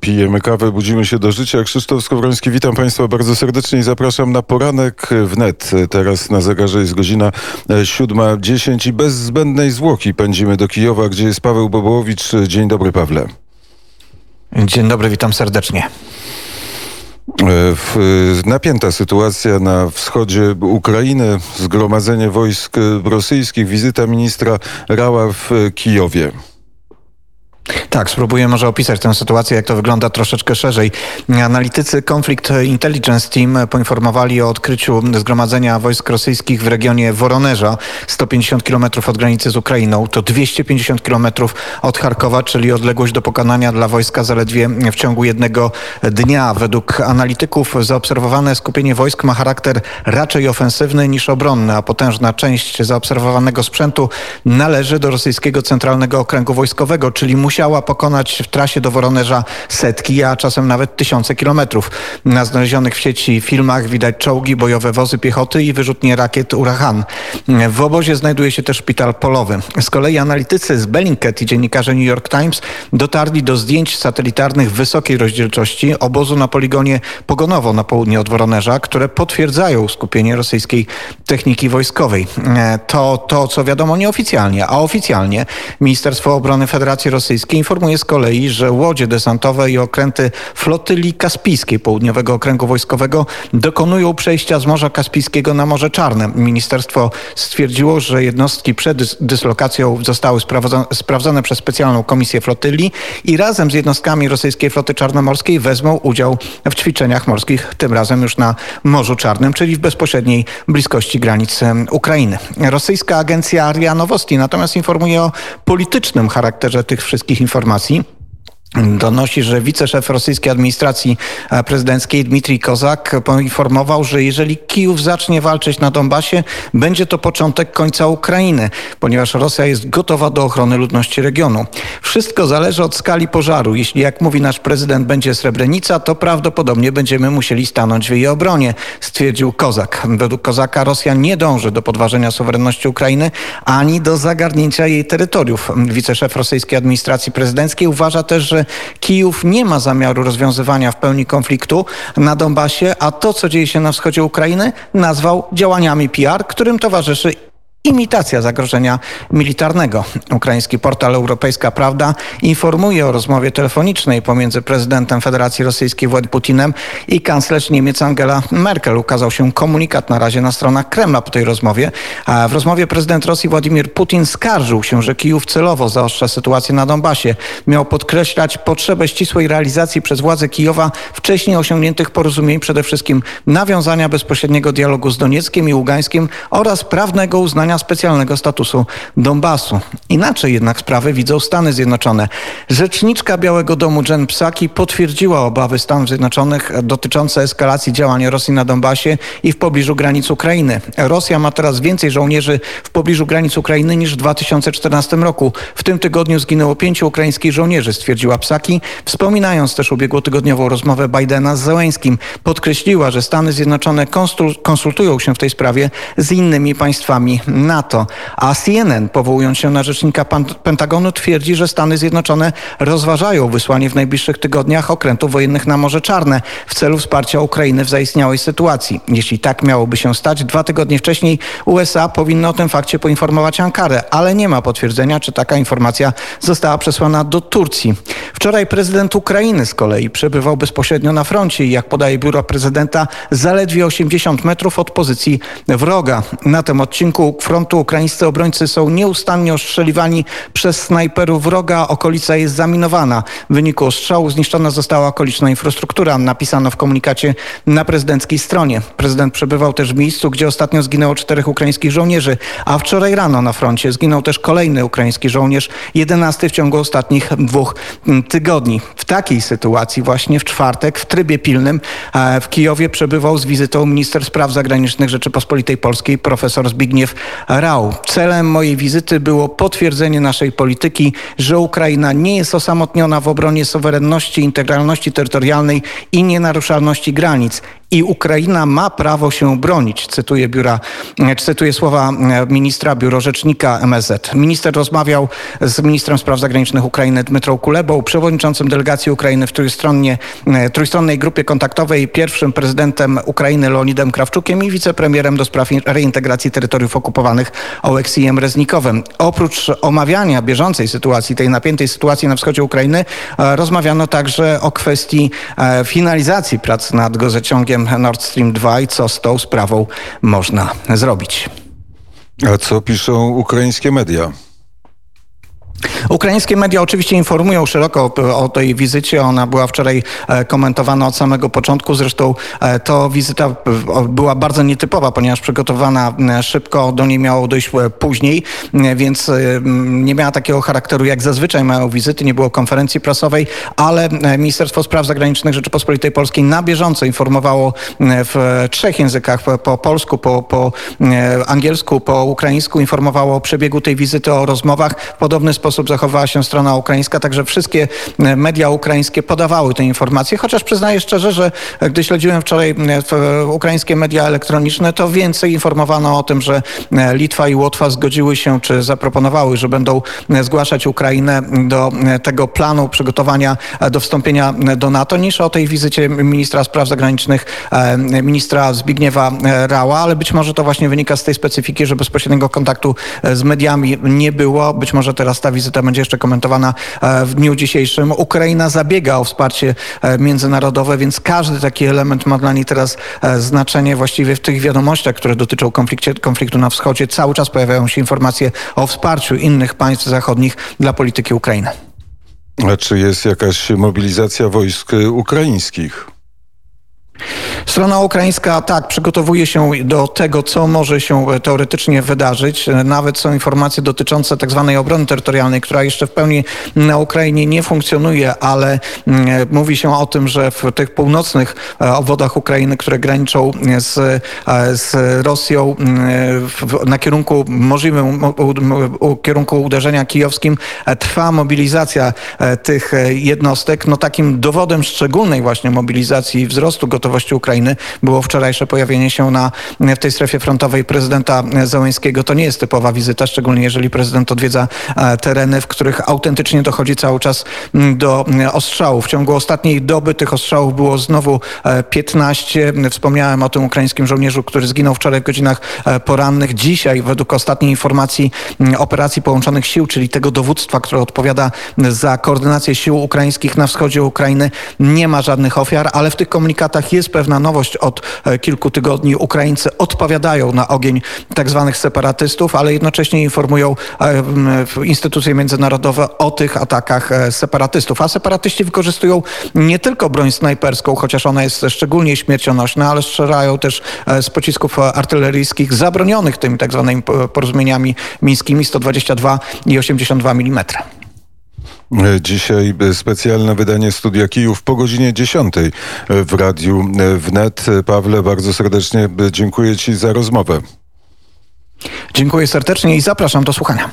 Pijemy kawę, budzimy się do życia. Krzysztof Skowroński, witam Państwa bardzo serdecznie i zapraszam na poranek wnet. Teraz na zegarze jest godzina 7.10 i bez zbędnej zwłoki pędzimy do Kijowa, gdzie jest Paweł Bobołowicz. Dzień dobry, Pawle. Dzień dobry, witam serdecznie. Napięta sytuacja na wschodzie Ukrainy, zgromadzenie wojsk rosyjskich, wizyta ministra Rała w Kijowie. Tak, spróbuję może opisać tę sytuację, jak to wygląda troszeczkę szerzej. Analitycy Conflict Intelligence Team poinformowali o odkryciu zgromadzenia wojsk rosyjskich w regionie Woronerza, 150 km od granicy z Ukrainą. To 250 km od Charkowa, czyli odległość do pokonania dla wojska zaledwie w ciągu jednego dnia. Według analityków zaobserwowane skupienie wojsk ma charakter raczej ofensywny niż obronny, a potężna część zaobserwowanego sprzętu należy do rosyjskiego Centralnego Okręgu Wojskowego, czyli musiała pokonać w trasie do Woronerza setki, a czasem nawet tysiące kilometrów. Na znalezionych w sieci filmach widać czołgi, bojowe wozy piechoty i wyrzutnie rakiet Urahan. W obozie znajduje się też szpital polowy. Z kolei analitycy z Bellingcat i dziennikarze New York Times dotarli do zdjęć satelitarnych wysokiej rozdzielczości obozu na poligonie Pogonowo na południe od Woronerza, które potwierdzają skupienie rosyjskiej techniki wojskowej. To to, co wiadomo nieoficjalnie, a oficjalnie Ministerstwo Obrony Federacji Rosyjskiej informuje z kolei, że łodzie desantowe i okręty flotyli kaspijskiej południowego okręgu wojskowego dokonują przejścia z Morza Kaspijskiego na Morze Czarne. Ministerstwo stwierdziło, że jednostki przed dyslokacją zostały sprawdzone przez specjalną komisję flotyli i razem z jednostkami rosyjskiej floty czarnomorskiej wezmą udział w ćwiczeniach morskich, tym razem już na Morzu Czarnym, czyli w bezpośredniej bliskości granic Ukrainy. Rosyjska agencja RIA Nowosti natomiast informuje o politycznym charakterze tych wszystkich informacji informacji donosi, że wiceszef rosyjskiej administracji e, prezydenckiej Dmitrij Kozak poinformował, że jeżeli Kijów zacznie walczyć na Donbasie, będzie to początek końca Ukrainy, ponieważ Rosja jest gotowa do ochrony ludności regionu. Wszystko zależy od skali pożaru. Jeśli, jak mówi nasz prezydent, będzie Srebrenica, to prawdopodobnie będziemy musieli stanąć w jej obronie, stwierdził Kozak. Według Kozaka Rosja nie dąży do podważenia suwerenności Ukrainy ani do zagarnięcia jej terytoriów. Wiceszef rosyjskiej administracji prezydenckiej uważa też, że Kijów nie ma zamiaru rozwiązywania w pełni konfliktu na Donbasie, a to, co dzieje się na wschodzie Ukrainy, nazwał działaniami PR, którym towarzyszy imitacja zagrożenia militarnego. Ukraiński portal Europejska Prawda informuje o rozmowie telefonicznej pomiędzy prezydentem Federacji Rosyjskiej Władimir Putinem i kanclerz Niemiec Angela Merkel. Ukazał się komunikat na razie na stronach Kremla po tej rozmowie. A w rozmowie prezydent Rosji Władimir Putin skarżył się, że Kijów celowo zaostrza sytuację na Donbasie. Miał podkreślać potrzebę ścisłej realizacji przez władze Kijowa wcześniej osiągniętych porozumień, przede wszystkim nawiązania bezpośredniego dialogu z Donieckiem i Ługańskiem oraz prawnego uznania specjalnego statusu Donbasu. Inaczej jednak sprawy widzą Stany Zjednoczone. Rzeczniczka Białego Domu Jen Psaki potwierdziła obawy Stanów Zjednoczonych dotyczące eskalacji działań Rosji na Donbasie i w pobliżu granic Ukrainy. Rosja ma teraz więcej żołnierzy w pobliżu granic Ukrainy niż w 2014 roku. W tym tygodniu zginęło pięciu ukraińskich żołnierzy, stwierdziła Psaki, wspominając też ubiegłotygodniową rozmowę Bidena z Zełęskim. Podkreśliła, że Stany Zjednoczone konsultują się w tej sprawie z innymi państwami NATO. A CNN, powołując się na rzecznika Pentagonu, twierdzi, że Stany Zjednoczone rozważają wysłanie w najbliższych tygodniach okrętów wojennych na Morze Czarne w celu wsparcia Ukrainy w zaistniałej sytuacji. Jeśli tak miałoby się stać, dwa tygodnie wcześniej USA powinno o tym fakcie poinformować Ankarę, ale nie ma potwierdzenia, czy taka informacja została przesłana do Turcji. Wczoraj prezydent Ukrainy z kolei przebywał bezpośrednio na froncie i jak podaje biuro prezydenta, zaledwie 80 metrów od pozycji wroga. Na tym odcinku frontu ukraińscy obrońcy są nieustannie ostrzeliwani przez snajperów wroga. Okolica jest zaminowana. W wyniku ostrzału zniszczona została okoliczna infrastruktura. Napisano w komunikacie na prezydenckiej stronie. Prezydent przebywał też w miejscu, gdzie ostatnio zginęło czterech ukraińskich żołnierzy, a wczoraj rano na froncie zginął też kolejny ukraiński żołnierz, jedenasty w ciągu ostatnich dwóch tygodni. W takiej sytuacji właśnie w czwartek w trybie pilnym e, w Kijowie przebywał z wizytą minister spraw zagranicznych Rzeczypospolitej Polskiej profesor Zbigniew Rau. Celem mojej wizyty było potwierdzenie naszej polityki, że Ukraina nie jest osamotniona w obronie suwerenności, integralności terytorialnej i nienaruszalności granic i Ukraina ma prawo się bronić. Cytuję, biura, cytuję słowa ministra biuro rzecznika MSZ. Minister rozmawiał z ministrem spraw zagranicznych Ukrainy Dmytrą Kulebą, przewodniczącym delegacji Ukrainy w trójstronnie, trójstronnej grupie kontaktowej, pierwszym prezydentem Ukrainy Leonidem Krawczukiem i wicepremierem do spraw reintegracji terytoriów okupowanych Oleksijem Reznikowem. Oprócz omawiania bieżącej sytuacji, tej napiętej sytuacji na wschodzie Ukrainy, rozmawiano także o kwestii finalizacji prac nad gazociągiem Nord Stream 2 i co z tą sprawą można zrobić. A co piszą ukraińskie media? Ukraińskie media oczywiście informują szeroko o tej wizycie. Ona była wczoraj e, komentowana od samego początku. Zresztą e, to wizyta była bardzo nietypowa, ponieważ przygotowana szybko, do niej miało dojść e, później, więc nie miała takiego charakteru jak zazwyczaj mają wizyty, nie było konferencji prasowej, ale Ministerstwo Spraw Zagranicznych Rzeczypospolitej Polskiej na bieżąco informowało w trzech językach, po polsku, po, po angielsku, po ukraińsku, informowało o przebiegu tej wizyty, o rozmowach. W podobny sposób zachowała się strona ukraińska, także wszystkie e, media ukraińskie podawały te informacje, chociaż przyznaję szczerze, że e, gdy śledziłem wczoraj e, ukraińskie media elektroniczne, to więcej informowano o tym, że Litwa i Łotwa zgodziły się, czy zaproponowały, że będą zgłaszać Ukrainę do tego planu przygotowania do wstąpienia do NATO, niż o tej wizycie ministra spraw zagranicznych, ministra Zbigniewa Rała, ale być może to właśnie wynika z tej specyfiki, że bezpośredniego kontaktu z mediami nie było. Być może teraz ta wizyta będzie jeszcze komentowana e, w dniu dzisiejszym. Ukraina zabiega o wsparcie e, międzynarodowe, więc każdy taki element ma dla niej teraz e, znaczenie. Właściwie w tych wiadomościach, które dotyczą konfliktu na wschodzie, cały czas pojawiają się informacje o wsparciu innych państw zachodnich dla polityki Ukrainy. A czy jest jakaś mobilizacja wojsk ukraińskich? Strona ukraińska tak przygotowuje się do tego, co może się teoretycznie wydarzyć. Nawet są informacje dotyczące tak zwanej obrony terytorialnej, która jeszcze w pełni na Ukrainie nie funkcjonuje, ale mm, mówi się o tym, że w tych północnych e, obwodach Ukrainy, które graniczą z, e, z Rosją mm, na kierunku możliwym kierunku uderzenia kijowskim e, trwa mobilizacja tych jednostek. No takim dowodem szczególnej właśnie mobilizacji wzrostu gotowości Ukrainy było wczorajsze pojawienie się na, w tej strefie frontowej prezydenta Zełęńskiego. To nie jest typowa wizyta, szczególnie jeżeli prezydent odwiedza e, tereny, w których autentycznie dochodzi cały czas do ostrzałów. W ciągu ostatniej doby tych ostrzałów było znowu 15. E, Wspomniałem o tym ukraińskim żołnierzu, który zginął wczoraj w godzinach e, porannych. Dzisiaj, według ostatniej informacji operacji połączonych sił, czyli tego dowództwa, które odpowiada za koordynację sił ukraińskich na wschodzie Ukrainy, nie ma żadnych ofiar, ale w tych komunikatach jest pewna nowość od e, kilku tygodni. Ukraińcy odpowiadają na ogień tak zwanych separatystów, ale jednocześnie informują e, instytucje międzynarodowe o tych atakach e, separatystów. A separatyści wykorzystują nie tylko broń snajperską, chociaż ona jest szczególnie śmiercionośna, ale strzelają też z pocisków artyleryjskich zabronionych tymi tak zwanymi porozumieniami mińskimi 122 i 82 mm. Dzisiaj specjalne wydanie Studia Kijów po godzinie 10 w Radiu Wnet. Pawle, bardzo serdecznie dziękuję Ci za rozmowę. Dziękuję serdecznie i zapraszam do słuchania.